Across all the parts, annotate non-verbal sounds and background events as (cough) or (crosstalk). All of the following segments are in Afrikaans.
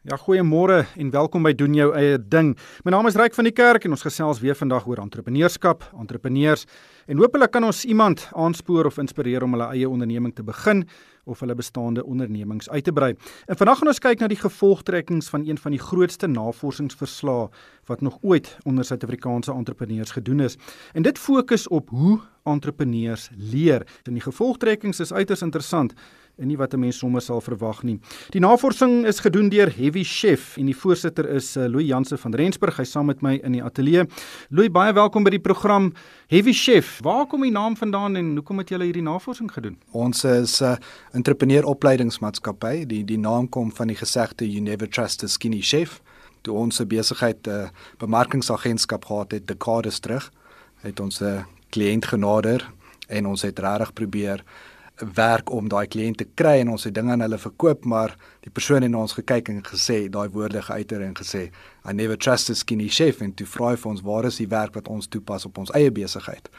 Ja, goeiemôre en welkom by doen jou eie ding. My naam is Ryk van die Kerk en ons gesels weer vandag oor entrepreneurskap, entrepreneurs en hopelik kan ons iemand aanspoor of inspireer om hulle eie onderneming te begin of hulle bestaande ondernemings uit te brei. En vandag gaan ons kyk na die gevolgtrekkings van een van die grootste navorsingsverslae wat nog ooit onder Suid-Afrikaanse entrepreneurs gedoen is. En dit fokus op hoe entrepreneurs leer. En die gevolgtrekkings is uiters interessant nie wat 'n mens sommer sal verwag nie. Die navorsing is gedoen deur Heavy Chef en die voorsitter is uh, Louis Jansen van Rensburg. Hy saam met my in die ateljee. Louis, baie welkom by die program Heavy Chef. Waar kom die naam vandaan en hoekom het julle hierdie navorsing gedoen? Ons is 'n uh, entrepreneuropleidingsmaatskappy. Die die naam kom van die gesegde you never trust a skinny chef. Toe ons 'n besigheid 'n uh, bemarkingsagentskap gehad het dekades terug, het ons 'n uh, kliënt genader en ons het regtig probeer werk om daai kliënte kry en ons het dinge aan hulle verkoop maar die persoon het na ons gekyk en gesê daai woorde geuiter en gesê I never trust a skinny chef en toe vra hy vir ons waar is die werk wat ons toepas op ons eie besigheid?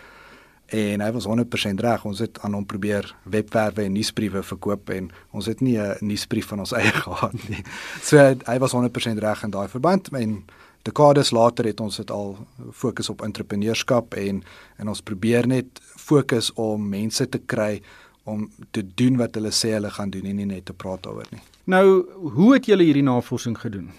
En hy was 100% reg. Ons het aan hom probeer webwerwe en nuusbriewe verkoop en ons het nie 'n nuusbrief van ons (laughs) eie gehad nie. So hy was 100% reg in daai verband en dekades later het ons dit al fokus op entrepreneurskap en en ons probeer net fokus om mense te kry om te doen wat hulle sê hulle gaan doen en nie net te praat daaroor nie. Nou, hoe het julle hierdie navorsing gedoen?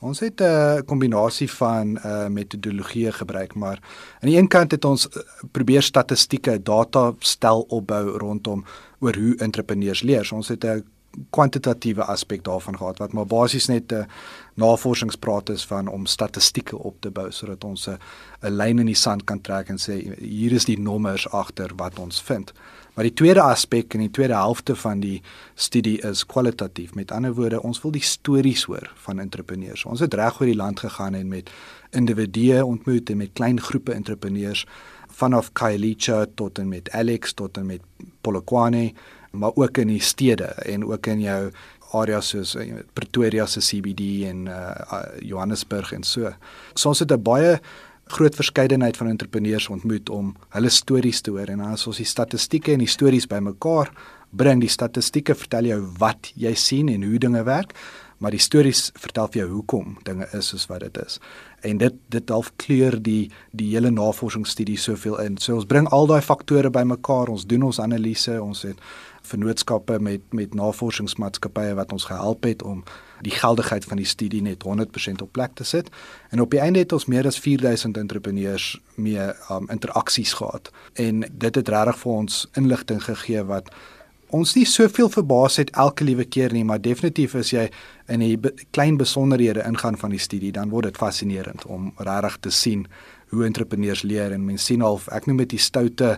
Ons het 'n uh, kombinasie van uh, metodologie gebruik, maar aan die een kant het ons uh, probeer statistieke, data stel opbou rondom oor hoe entrepreneurs leer. So ons het 'n kwantitatiewe aspek daarvan gehad wat maar basies net 'n navorsingspraat is van om statistieke op te bou sodat ons 'n 'n lyn in die sand kan trek en sê hier is die nommers agter wat ons vind. Maar die tweede aspek in die tweede helfte van die studie is kwalitatief. Met ander woorde, ons wil die stories hoor van entrepreneurs. Ons het reg oor die land gegaan en met individue ontmoet en met klein groepe entrepreneurs vanaf Kailicha tot en met Alex tot en met Polokwane maar ook in die stede en ook in jou areas soos eh, Pretoria se CBD en uh, Johannesburg en so. So ons het 'n baie groot verskeidenheid van entrepreneurs ontmoet om hulle stories te hoor en as ons die statistieke en die stories bymekaar bring, die statistieke vertel jou wat jy sien en hoe dinge werk, maar die stories vertel vir jou hoekom dinge is soos wat dit is. En dit dit half kleur die die hele navorsingsstudie soveel in. So ons bring al daai faktore bymekaar, ons doen ons analise, ons het vennootskappe met met navorsingsmaatskappye wat ons gehelp het om die geldigheid van die studie net 100% op plek te sit. En op die einde het ons meer as 4000 entrepreneurs mee um, interaksies gehad. En dit het regtig vir ons inligting gegee wat ons nie soveel verbaas het elke liewe keer nie, maar definitief as jy in die be klein besonderhede ingaan van die studie, dan word dit fascinerend om regtig te sien hoe entrepreneurs leer en mense sien half ek noem dit die stoute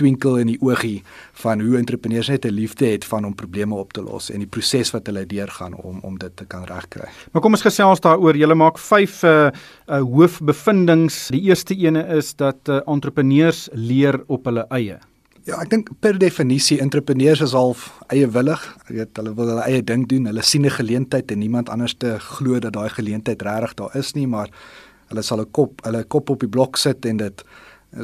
twinkel in die oogie van hoe entrepreneurs net 'n liefde het van om probleme op te los en die proses wat hulle deurgaan om om dit te kan regkry. Maar kom ons gesels daaroor. Julle maak 5 uh, uh hoofbevindings. Die eerste ene is dat uh, entrepreneurs leer op hulle eie. Ja, ek dink per definisie entrepreneurs is half eie willig. Jy weet, hulle wil hulle eie ding doen. Hulle sien 'n geleentheid en niemand anders te glo dat daai geleentheid regtig daar is nie, maar hulle sal 'n kop, hulle kop op die blok sit en dit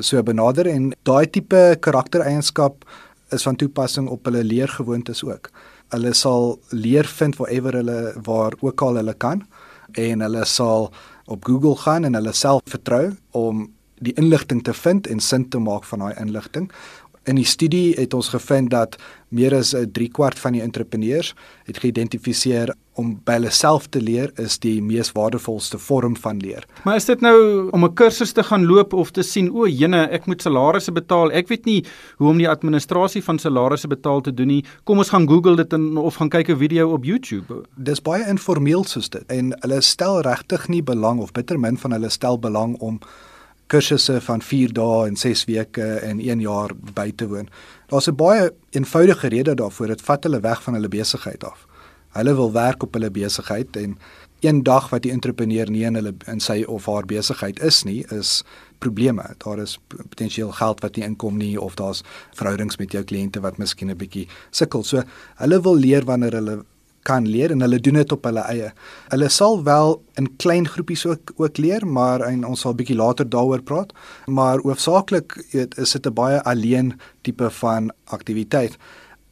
so benader en daai tipe karaktereienskap is van toepassing op hulle leergewoontes ook. Hulle sal leer vind waarever hulle waar ook al hulle kan en hulle sal op Google gaan en hulle self vertrou om die inligting te vind en sin te maak van daai inligting In die studie het ons gevind dat meer as 'n 3 kwart van die entrepreneurs het geïdentifiseer om by hulle self te leer is die mees waardevolste vorm van leer. Maar is dit nou om 'n kursus te gaan loop of te sien o, jene, ek moet salarisse betaal. Ek weet nie hoe om die administrasie van salarisse betaal te doen nie. Kom ons gaan Google dit en of gaan kyk 'n video op YouTube. Dis baie informeel soos dit en hulle stel regtig nie belang of bitter min van hulle stel belang om kursusse van 4 dae en 6 weke en 1 jaar by te woon. Daar's 'n baie eenvoudige rede daarvoor. Dit vat hulle weg van hulle besigheid af. Hulle wil werk op hulle besigheid en een dag wat die entrepreneur nie in hulle in sy of haar besigheid is nie, is probleme. Daar is potensieel geld wat nie inkom nie of daar's verhoudings met jou kliënte wat miskien 'n bietjie sukkel. So hulle wil leer wanneer hulle kan leer en hulle doen dit op hulle eie. Hulle sal wel in klein groepies ook ook leer, maar en ons sal bietjie later daaroor praat, maar hoofsaaklik is dit 'n baie alleen tipe van aktiwiteit.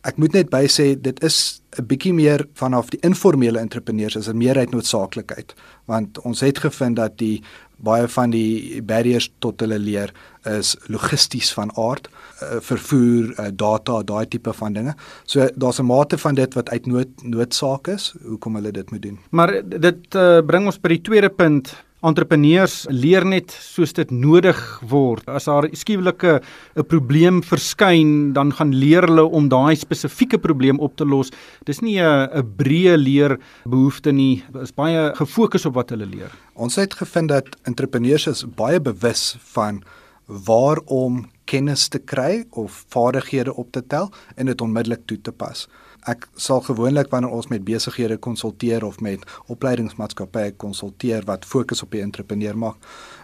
Ek moet net by sê dit is 'n bietjie meer vanaf die informele entrepreneurs is 'n meerheid noodsaaklikheid want ons het gevind dat die baie van die barriers tot hulle leer is logisties van aard uh, vervoer uh, data daai tipe van dinge. So daar's 'n mate van dit wat uit nood noodsaak is hoekom hulle dit moet doen. Maar dit uh, bring ons by die tweede punt entrepreneurs leer net soos dit nodig word. As daar skiewelike 'n probleem verskyn, dan gaan leer hulle om daai spesifieke probleem op te los. Dis nie 'n 'n breë leer behoefte nie. Is baie gefokus op wat hulle leer. Ons het gevind dat entrepreneurs is baie bewus van waarom kennis te kry of vaardighede op te tel en dit onmiddellik toe te pas ek sal gewoonlik wanneer ons met besighede konsulteer of met opleidingsmaatskappye konsulteer wat fokus op die entrepreneur maak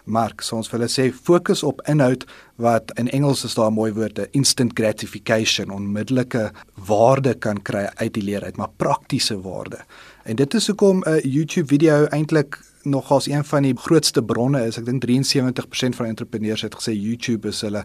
mark so ons wil sê fokus op inhoud wat in Engels is daar mooi woord instant gratification onmiddellike waarde kan kry uit die leer uit maar praktiese waarde en dit is hoekom 'n YouTube video eintlik nog as een van die grootste bronne is. Ek dink 73% van entrepreneurs het gesê YouTube is hulle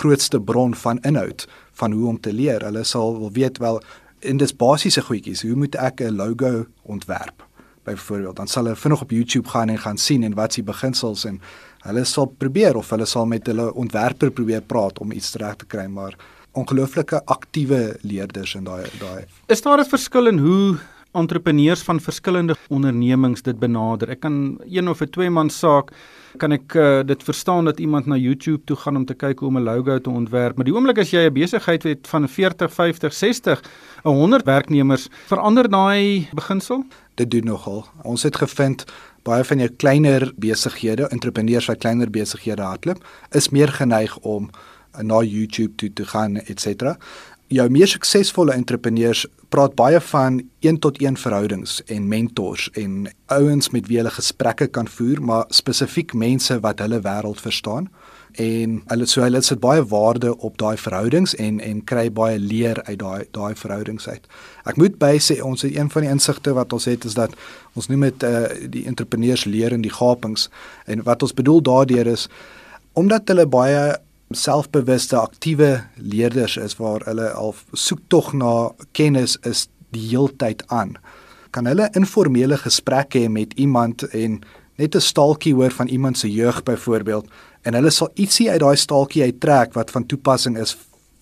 grootste bron van inhoud van hoe om te leer. Hulle sal wil weet wel en dis basiese goedjies. Hoe moet ek 'n logo ontwerp? Byvoorbeeld, dan sal hulle vinnig op YouTube gaan en gaan sien en wat s'ie beginsels en hulle sal probeer of hulle sal met hulle ontwerper probeer praat om iets reg te kry, maar ongelooflike aktiewe leerders in daai daai. Is daar 'n verskil in hoe entrepreneurs van verskillende ondernemings dit benader? Ek kan een of 'n twee man saak kan ek uh, dit verstaan dat iemand na YouTube toe gaan om te kyk hoe om 'n logo te ontwerp. Maar die oomblik as jy 'n besigheid het van 40, 50, 60, 100 werknemers, verander daai beginsel? Dit doen nogal. Ons het gevind baie van jou kleiner besighede, entrepreneurs wat kleiner besighede hardloop, is meer geneig om na YouTube toe te gaan, etc jou meer suksesvolle entrepreneurs praat baie van 1 tot 1 verhoudings en mentors en ouens met wie hulle gesprekke kan voer, maar spesifiek mense wat hulle wêreld verstaan en hulle so hulle sit baie waarde op daai verhoudings en en kry baie leer uit daai daai verhoudings uit. Ek moet by sê ons het een van die insigte wat ons het is dat ons noem dit uh, die entrepreneurs leer in die gapings en wat ons bedoel daardeur is omdat hulle baie selfbewuste aktiewe leerders is waar hulle al soek tog na kennis is die heeltyd aan. Kan hulle informele gesprekke hê met iemand en net 'n staaltjie hoor van iemand se jeug byvoorbeeld en hulle sal ietsie uit daai staaltjie uittrek wat van toepassing is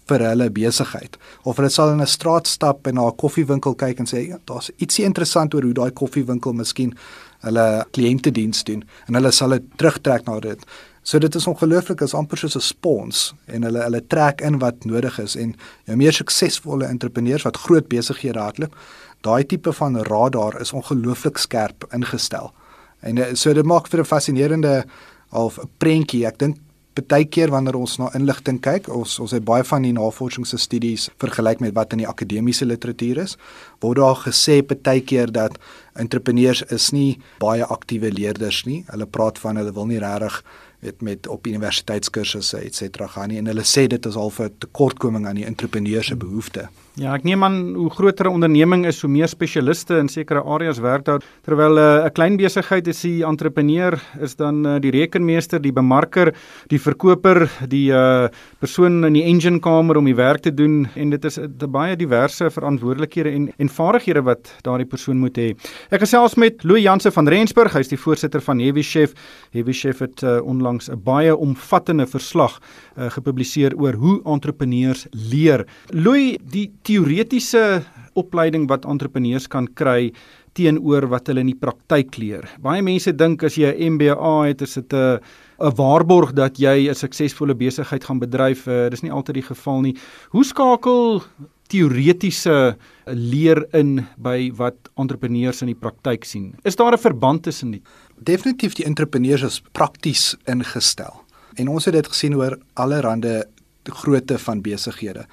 vir hulle besigheid. Of hulle sal in 'n straat stap en na 'n koffiewinkel kyk en sê ja, daar's ietsie interessant oor hoe daai koffiewinkel miskien hulle kliëntediens doen. En hulle sal dit terugtrek na dit So dit is ongelooflik is amper soos 'n spons en hulle hulle trek in wat nodig is en jou meer suksesvolle entrepreneurs wat groot besighede hardloop, daai tipe van radar is ongelooflik skerp ingestel. En eh, so dit maak vir 'n fascinerende of 'n prentjie. Ek dink baie keer wanneer ons na inligting kyk, ons ons het baie van die navorsingsstudies vergelyk met wat in die akademiese literatuur is, word daar gesê baie keer dat entrepreneurs is nie baie aktiewe leerders nie. Hulle praat van hulle wil nie regtig weet met op universiteitskursusse et cetera gaan nie en hulle sê dit is al 'n tekortkoming aan die entrepreneurs se behoeftes. Ja, ek neem aan hoe groter 'n onderneming is, hoe meer spesialiste in sekere areas werk daar. Terwyl eh, 'n uh, klein besigheid is die entrepreneur is dan uh, die rekenmeester, die bemarker, die verkoper, die uh, persoon in die engine kamer om die werk te doen en dit is 'n uh, baie diverse verantwoordelikhede en en vaardighede wat daardie persoon moet hê. Ek gesels met Louis Jansen van Rensburg, hy is die voorsitter van Heavy Chef. Heavy Chef het uh, onlangs 'n baie omvattende verslag uh, gepubliseer oor hoe entrepreneurs leer. Louis, die teoretiese opleiding wat entrepreneurs kan kry teenoor wat hulle in die praktyk leer. Baie mense dink as jy 'n MBA het, is dit 'n 'n waarborg dat jy 'n suksesvolle besigheid gaan bedryf. Uh, dis nie altyd die geval nie. Hoe skakel teoretiese leer in by wat entrepreneurs in die praktyk sien? Is daar 'n verband tussen die Definitief die entrepreneurs is prakties ingestel. En ons het dit gesien oor allerlei grootte van besighede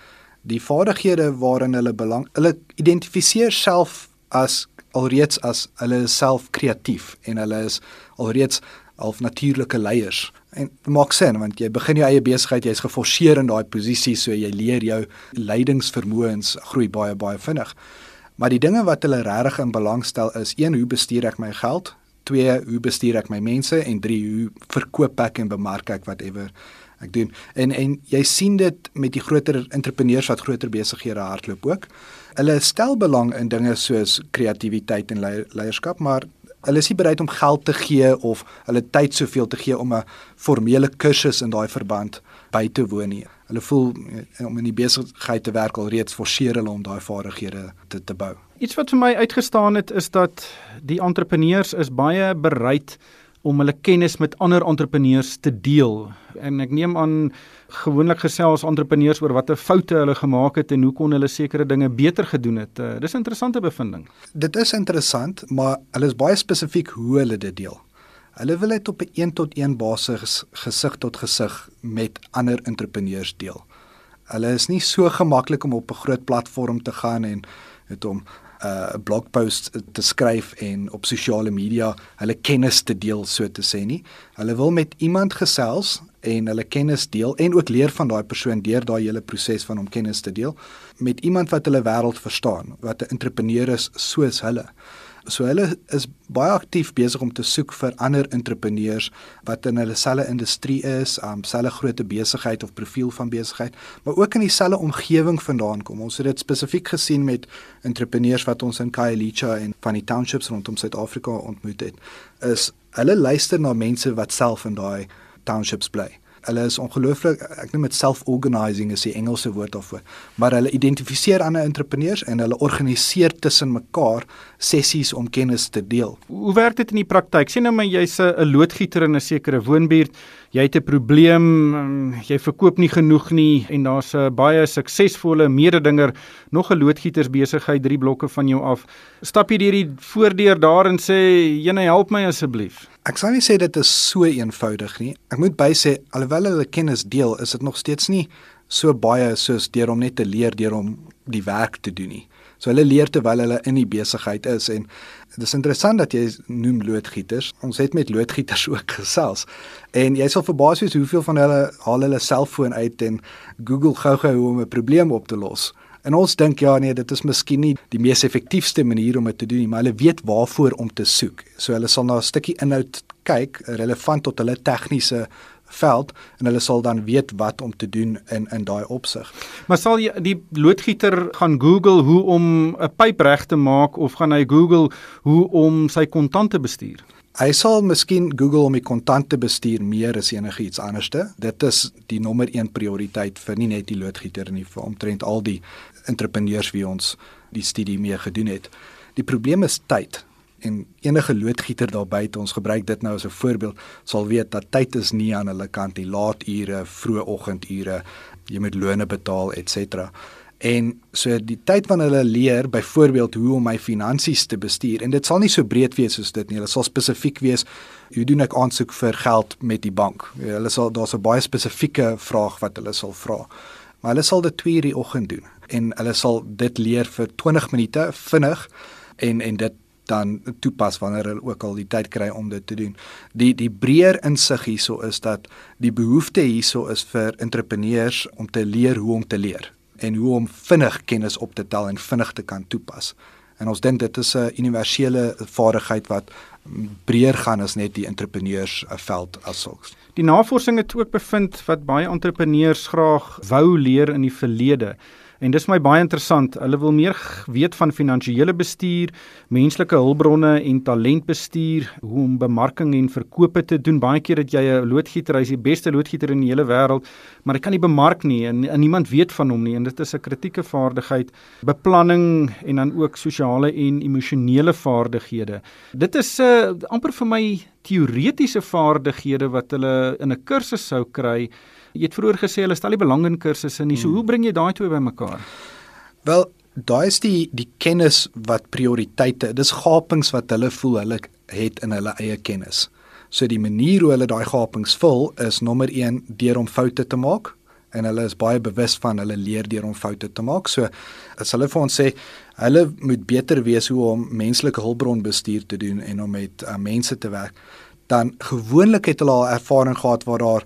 die vaardighede waarin hulle belang hulle identifiseer self as alreeds as hulle is self kreatief en hulle is alreeds half natuurlike leiers. En maak sin want jy begin jou eie besigheid jy's geforseer in daai posisie so jy leer jou leidingsvermoëns groei baie baie vinnig. Maar die dinge wat hulle regtig in belang stel is een hoe bestuur ek my geld? Twee hoe bestuur ek my mense? En drie hoe verkoop ek en bemark ek whatever ek doen. En en jy sien dit met die groter entrepreneurs wat groter besighede hardloop ook. Hulle stel belang in dinge soos kreatiwiteit en leierskap, maar hulle is nie bereid om geld te gee of hulle tyd soveel te gee om 'n formele kursus in daai verband by te woon nie. Hulle voel eh, om in die besigheid te werk al reeds forceer hulle om daai vaardighede te te bou. Iets wat vir my uitgestaan het is dat die entrepreneurs is baie bereid om hulle kennis met ander entrepreneurs te deel. En ek neem aan gewoonlik gesels entrepreneurs oor watter foute hulle gemaak het en hoe kon hulle sekere dinge beter gedoen het. Uh, dis 'n interessante bevinding. Dit is interessant, maar hulle is baie spesifiek hoe hulle dit deel. Hulle wil dit op 'n een tot een basis gesig tot gesig met ander entrepreneurs deel. Hulle is nie so gemaklik om op 'n groot platform te gaan en het om 'n uh, blogpost te skryf en op sosiale media hulle kennis te deel so te sê nie. Hulle wil met iemand gesels en hulle kennis deel en ook leer van daai persoon deur daai hele proses van om kennis te deel met iemand wat hulle wêreld verstaan, wat 'n entrepreneur is soos hulle. So hulle is baie aktief besig om te soek vir ander entrepreneurs wat in hulle selfe industrie is, um selfe grootte besigheid of profiel van besigheid, maar ook in dieselfde omgewing vandaan kom. Ons het dit spesifiek gesien met entrepreneurs wat ons in Khayelitsha en van die townships rondom Suid-Afrika ontmoet het. Is hulle luister na mense wat self in daai townships bly hulle is ongelooflik ek noem dit self-organizing is die Engelse woord daarvoor maar hulle identifiseer ander entrepreneurs en hulle organiseer tussen mekaar sessies om kennis te deel hoe werk dit in die praktyk sien nou maar jy's 'n loodgieter in 'n sekere woonbuurt jy het 'n probleem, um, jy verkoop nie genoeg nie en daar's 'n baie suksesvolle mededinger, nog 'n loodgietersbesigheid 3 blokke van jou af. Stap jy deur die voordeur daar en sê, "Jene, help my asseblief." Ek sou nie sê dit is so eenvoudig nie. Ek moet bysê alhoewel hulle kennis deel, is dit nog steeds nie so baie soos deur om net te leer deur om die werk te doen nie. So hulle leer terwyl hulle in die besigheid is en dit is interessant dat jy noem loodgieters. Ons het met loodgieters (laughs) ook gesels. En jy sal verbaas wees hoeveel van hulle haal hulle selfoon uit en Google gou-gou hoe om 'n probleem op te los. En ons dink ja nee, dit is miskien nie die mees effektiewste manier om dit te doen nie, maar hulle weet waarvoor om te soek. So hulle sal na 'n stukkie inhoud kyk relevant tot hulle tegniese veld en hulle sal dan weet wat om te doen in in daai opsig. Maar sal jy die loodgieter gaan Google hoe om 'n pyp reg te maak of gaan hy Google hoe om sy kontante bestuur? Hy sal miskien Google om die kontante bestuur meer as enigiets anderste. Dit is die nommer 1 prioriteit vir nie net die loodgieter nie, vir omtrent al die entrepreneurs wie ons die studie mee gedoen het. Die probleem is tyd en enige loodgieter daar buite ons gebruik dit nou as 'n voorbeeld sal weet dat tyd is nie aan hulle kant die laat ure, vroeë oggendure, jy moet loone betaal ens. En so die tyd wanneer hulle leer byvoorbeeld hoe om my finansies te bestuur en dit sal nie so breed wees soos dit nie. Hulle sal spesifiek wees hoe doen ek aansoek vir geld met die bank? Hulle sal daar's 'n baie spesifieke vraag wat hulle sal vra. Maar hulle sal dit 2:00 die oggend doen en hulle sal dit leer vir 20 minute vinnig en en dit dan toepas wanneer hulle ook al die tyd kry om dit te doen. Die die breër insig hierso is dat die behoefte hierso is vir entrepreneurs om te leer hoe om te leer en hoe om vinnig kennis op te tel en vinnig te kan toepas. En ons dink dit is 'n universele vaardigheid wat breër gaan as net die entrepreneurs veld as sulks. Die navorsing het ook bevind wat baie entrepreneurs graag wou leer in die verlede En dis my baie interessant. Hulle wil meer weet van finansiële bestuur, menslike hulpbronne en talentbestuur, hoe om bemarking en verkope te doen. Baie keer dat jy 'n loodgieter, hy's die beste loodgieter in die hele wêreld, maar hy kan nie bemark nie en, en niemand weet van hom nie en dit is 'n kritieke vaardigheid. Beplanning en dan ook sosiale en emosionele vaardighede. Dit is 'n uh, eh, amper vir my teoretiese vaardighede wat hulle in 'n kursus sou kry. Jy het vroeër gesê hulle stel nie belang in kursusse nie. So hmm. hoe bring jy daai twee bymekaar? Wel, daai is die die kennis wat prioriteite. Dis gapings wat hulle voel hulle het in hulle eie kennis. So die manier hoe hulle daai gapings vul is nommer 1 deur om foute te maak en hulle is baie bewus van hulle leer deur om foute te maak. So as hulle vir ons sê hulle moet beter weet hoe om menslike hulpbronbestuur te doen en om met uh, mense te werk, dan gewoonlik het hulle al ervaring gehad waar daar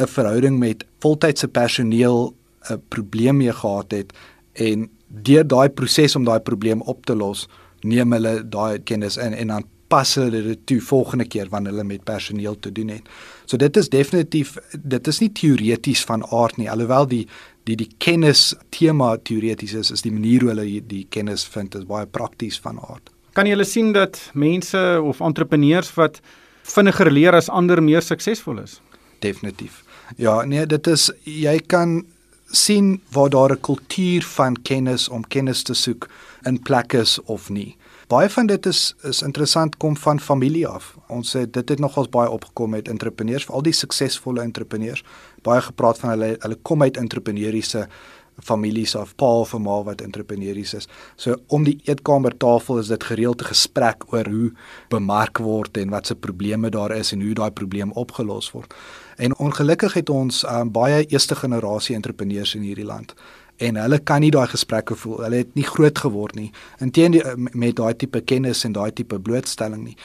'n verhouding met voltydse personeel 'n probleem mee gehad het en deur daai proses om daai probleem op te los, neem hulle daai kennis in en dan pas hulle dit toe volgende keer wanneer hulle met personeel te doen het. So dit is definitief dit is nie teoreties van aard nie alhoewel die die die kennis tema teoreties is is die manier hoe hulle die kennis vind is baie prakties van aard. Kan jy hulle sien dat mense of entrepreneurs wat vinniger leer as ander meer suksesvol is? Definitief. Ja, nee, dit is jy kan sien waar daar 'n kultuur van kennis om kennis te soek in plek is of nie. Baie van dit is is interessant kom van familie af. Ons het dit het nogals baie opgekom met entrepreneurs, veral die suksesvolle entrepreneurs. Baie gepraat van hulle hulle kom uit entrepreneuriese families of pa of ma wat entrepreneurs is. So om die eetkamertafel is dit gereelde gesprek oor hoe bemark word en wat se probleme daar is en hoe daai probleem opgelos word. En ongelukkig het ons um, baie eerste generasie entrepreneurs in hierdie land en hulle kan nie daai gesprekke voel. Hulle het nie groot geword nie. Inteendeel met daai tipe kennis en daai tipe blootstelling nie.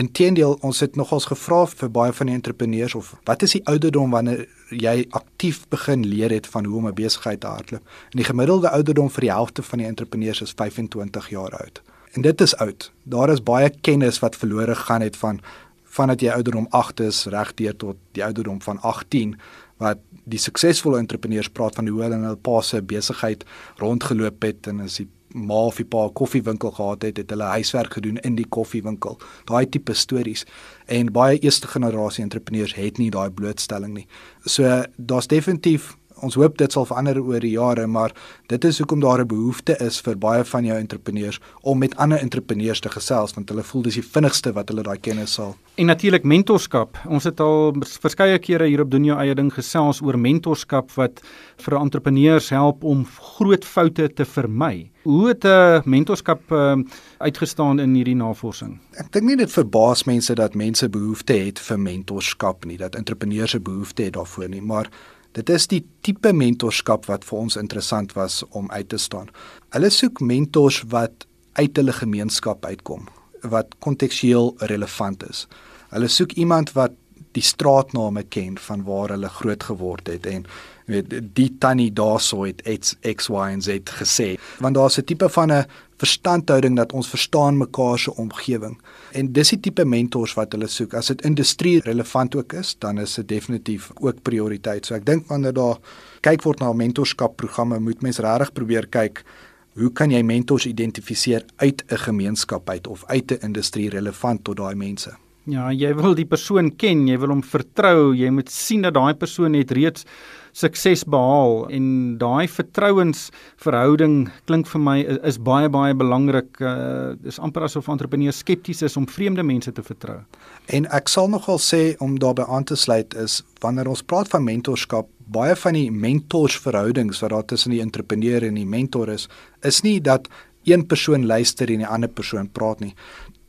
Inteendeel, ons het nogals gevra vir baie van die entrepreneurs of wat is die ouderdom wanneer jy aktief begin leer het van hoe om 'n besigheid te hardloop? En die gemiddelde ouderdom vir die helfte van die entrepreneurs is 25 jaar oud. En dit is oud. Daar is baie kennis wat verlore gegaan het van vandat jy ouderdom 8 is regdeur tot die ouderdom van 18 wat die suksesvolle entrepreneurs praat van hoe hulle in hul pa se besigheid rondgeloop het en as die ma of die pa 'n koffiewinkel gehad het, het hulle huiswerk gedoen in die koffiewinkel. Daai tipe stories en baie eerste generasie entrepreneurs het nie daai blootstelling nie. So daar's definitief ons hoop dit sal verander oor die jare, maar dit is hoekom daar 'n behoefte is vir baie van jou entrepreneurs om met ander entrepreneurs te gesels want hulle voel dis die vinnigste wat hulle daai kennis sal. En natuurlik mentorskap. Ons het al verskeie kere hier op doen jou eie ding gesels oor mentorskap wat vir entrepreneurs help om groot foute te vermy. Hoe het 'n uh, mentorskap uh, uitgestaan in hierdie navorsing? Ek dink nie dit verbaas mense dat mense behoefte het vir mentorskap nie, dat entrepreneurs 'n behoefte het daarvoor nie, maar Dit is die tipe mentorskap wat vir ons interessant was om uit te staan. Hulle soek mentors wat uit hulle gemeenskap uitkom, wat kontekstueel relevant is. Hulle soek iemand wat die straatname ken van waar hulle groot geword het en weet die tannie daarso het X, X Y en Z gesê. Want daar's 'n tipe van 'n verstandhouding dat ons verstaan mekaar se omgewing. En dis die tipe mentors wat hulle soek. As dit industrie relevant ook is dan is dit definitief ook prioriteit. So ek dink wanneer daar kyk word na mentorskap programme moet mens regtig probeer kyk hoe kan jy mentors identifiseer uit 'n gemeenskap uit of uit 'n industrie relevant tot daai mense? Ja, jy wil die persoon ken, jy wil hom vertrou, jy moet sien dat daai persoon het reeds sukses behaal en daai vertrouensverhouding klink vir my is, is baie baie belangrik. Uh is amper asof entrepreneurs skepties is om vreemde mense te vertrou. En ek sal nogal sê om daarbey aan te sluit is wanneer ons praat van mentorskap, baie van die mentorsverhoudings wat daar tussen die entrepreneur en die mentor is, is nie dat een persoon luister en die ander persoon praat nie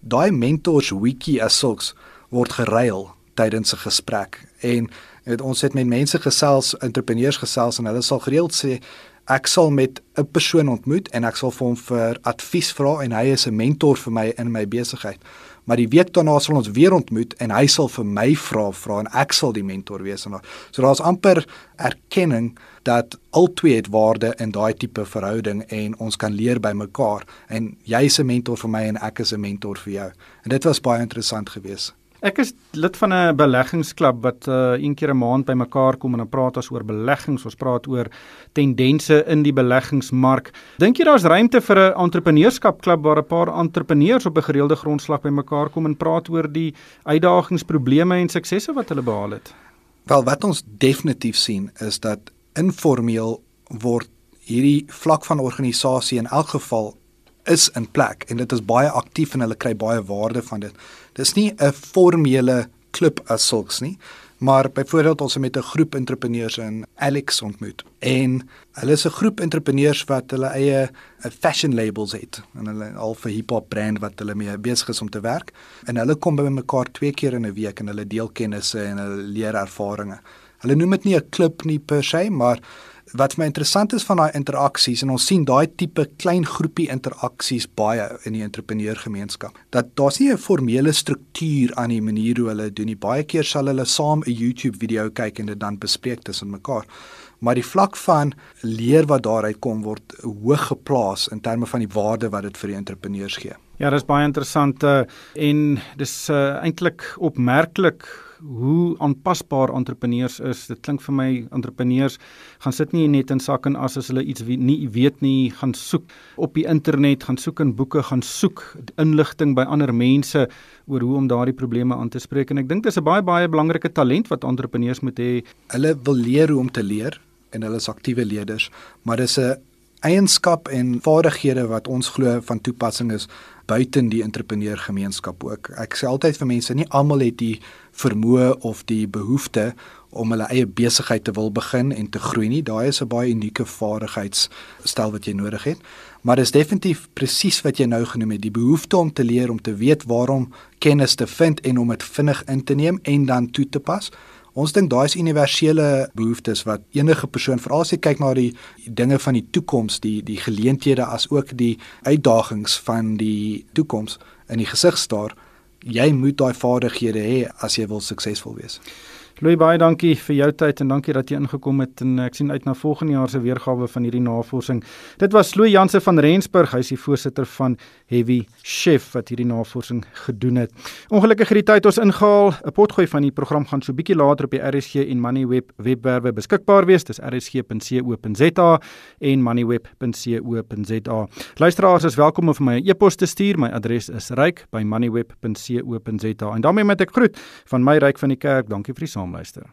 daai mentors wiki as sulks word geruil tydens 'n gesprek en het, ons het met mense gesels, entrepreneurs gesels en hulle sal gereeld sê ek sal met 'n persoon ontmoet en ek sal vir hom vir advies vra en hy is 'n mentor vir my in my besigheid. Maar die week daarna sal ons weer ontmoet en hy sal vir my vra vra en ek sal die mentor wees en so daar's amper erkenning dat albei het waarde in daai tipe verhouding en ons kan leer by mekaar en jy's 'n mentor vir my en ek is 'n mentor vir jou. En dit was baie interessant geweest. Ek is lid van 'n beleggingsklub wat uh een keer 'n maand bymekaar kom en dan praat ons oor beleggings, ons praat oor tendense in die beleggingsmark. Dink jy daar's ruimte vir 'n entrepreneurskapklub waar 'n paar entrepreneurs op 'n gereelde grondslag bymekaar kom en praat oor die uitdagings, probleme en suksesse wat hulle behaal het? Wel, wat ons definitief sien is dat informeel word hierdie vlak van organisasie in elk geval is in plek en dit is baie aktief en hulle kry baie waarde van dit. Dis nie 'n formele klub as sulks nie, maar byvoorbeeld ons het met 'n groep entrepreneurs in Alex ontmoet en hulle is 'n groep entrepreneurs wat hulle eie fashion labels het en hulle al vir hip-hop brand wat hulle mee besig is om te werk en hulle kom by mekaar twee keer in 'n week en hulle deel kennisse en hulle leer ervarings. Hulle noem dit nie 'n klub nie per se, maar wat vir my interessant is van daai interaksies en ons sien daai tipe klein groepie interaksies baie in die entrepreneurgemeenskap. Dat daar's nie 'n formele struktuur aan die manier hoe hulle doen nie. Baie keer sal hulle saam 'n YouTube video kyk en dit dan bespreek tussen mekaar. Maar die vlak van leer wat daaruit kom word hoog geplaas in terme van die waarde wat dit vir die entrepreneurs gee. Ja, dis baie interessant uh, en dis uh, eintlik opmerklik hoe aanpasbaar entrepreneurs is. Dit klink vir my entrepreneurs gaan sit nie net in sak en as as hulle iets wie, nie weet nie, gaan soek op die internet, gaan soek in boeke, gaan soek inligting by ander mense oor hoe om daardie probleme aan te spreek en ek dink dis 'n baie baie belangrike talent wat entrepreneurs moet hê. Hulle wil leer hoe om te leer en hulle is aktiewe leerders, maar dis 'n eienskap en vaardighede wat ons glo van toepassing is buiten die entrepreneurgemeenskap ook. Ek sê altyd vir mense, nie almal het die vermoë of die behoefte om hulle eie besigheid te wil begin en te groei nie. Daai is 'n baie unieke vaardigheidsstel wat jy nodig het. Maar dis definitief presies wat jy nou genoem het, die behoefte om te leer om te weet waarom kennis te vind en om dit vinnig in te neem en dan toe te pas. Ons dink daai is universele behoeftes wat enige persoon veral as jy kyk na die dinge van die toekoms, die die geleenthede as ook die uitdagings van die toekoms in die gesig staar, jy moet daai vaardighede hê as jy wil suksesvol wees. Louis baie dankie vir jou tyd en dankie dat jy ingekom het en ek sien uit na volgende jaar se weergawe van hierdie navorsing. Dit was Louis Jansen van Rensburg, hy is die voorsitter van Heavy Chef wat hierdie navorsing gedoen het. Ongelukkig het die tyd ons ingehaal. 'n Potgooi van die program gaan so bietjie later op die RSG en Moneyweb webwerwe beskikbaar wees. Dis rsg.co.za en moneyweb.co.za. Luisteraars is welkom om vir my 'n e e-pos te stuur. My adres is ryk@moneyweb.co.za. En daarmee met ek groet van my ryk van die kerk. Dankie vir die meester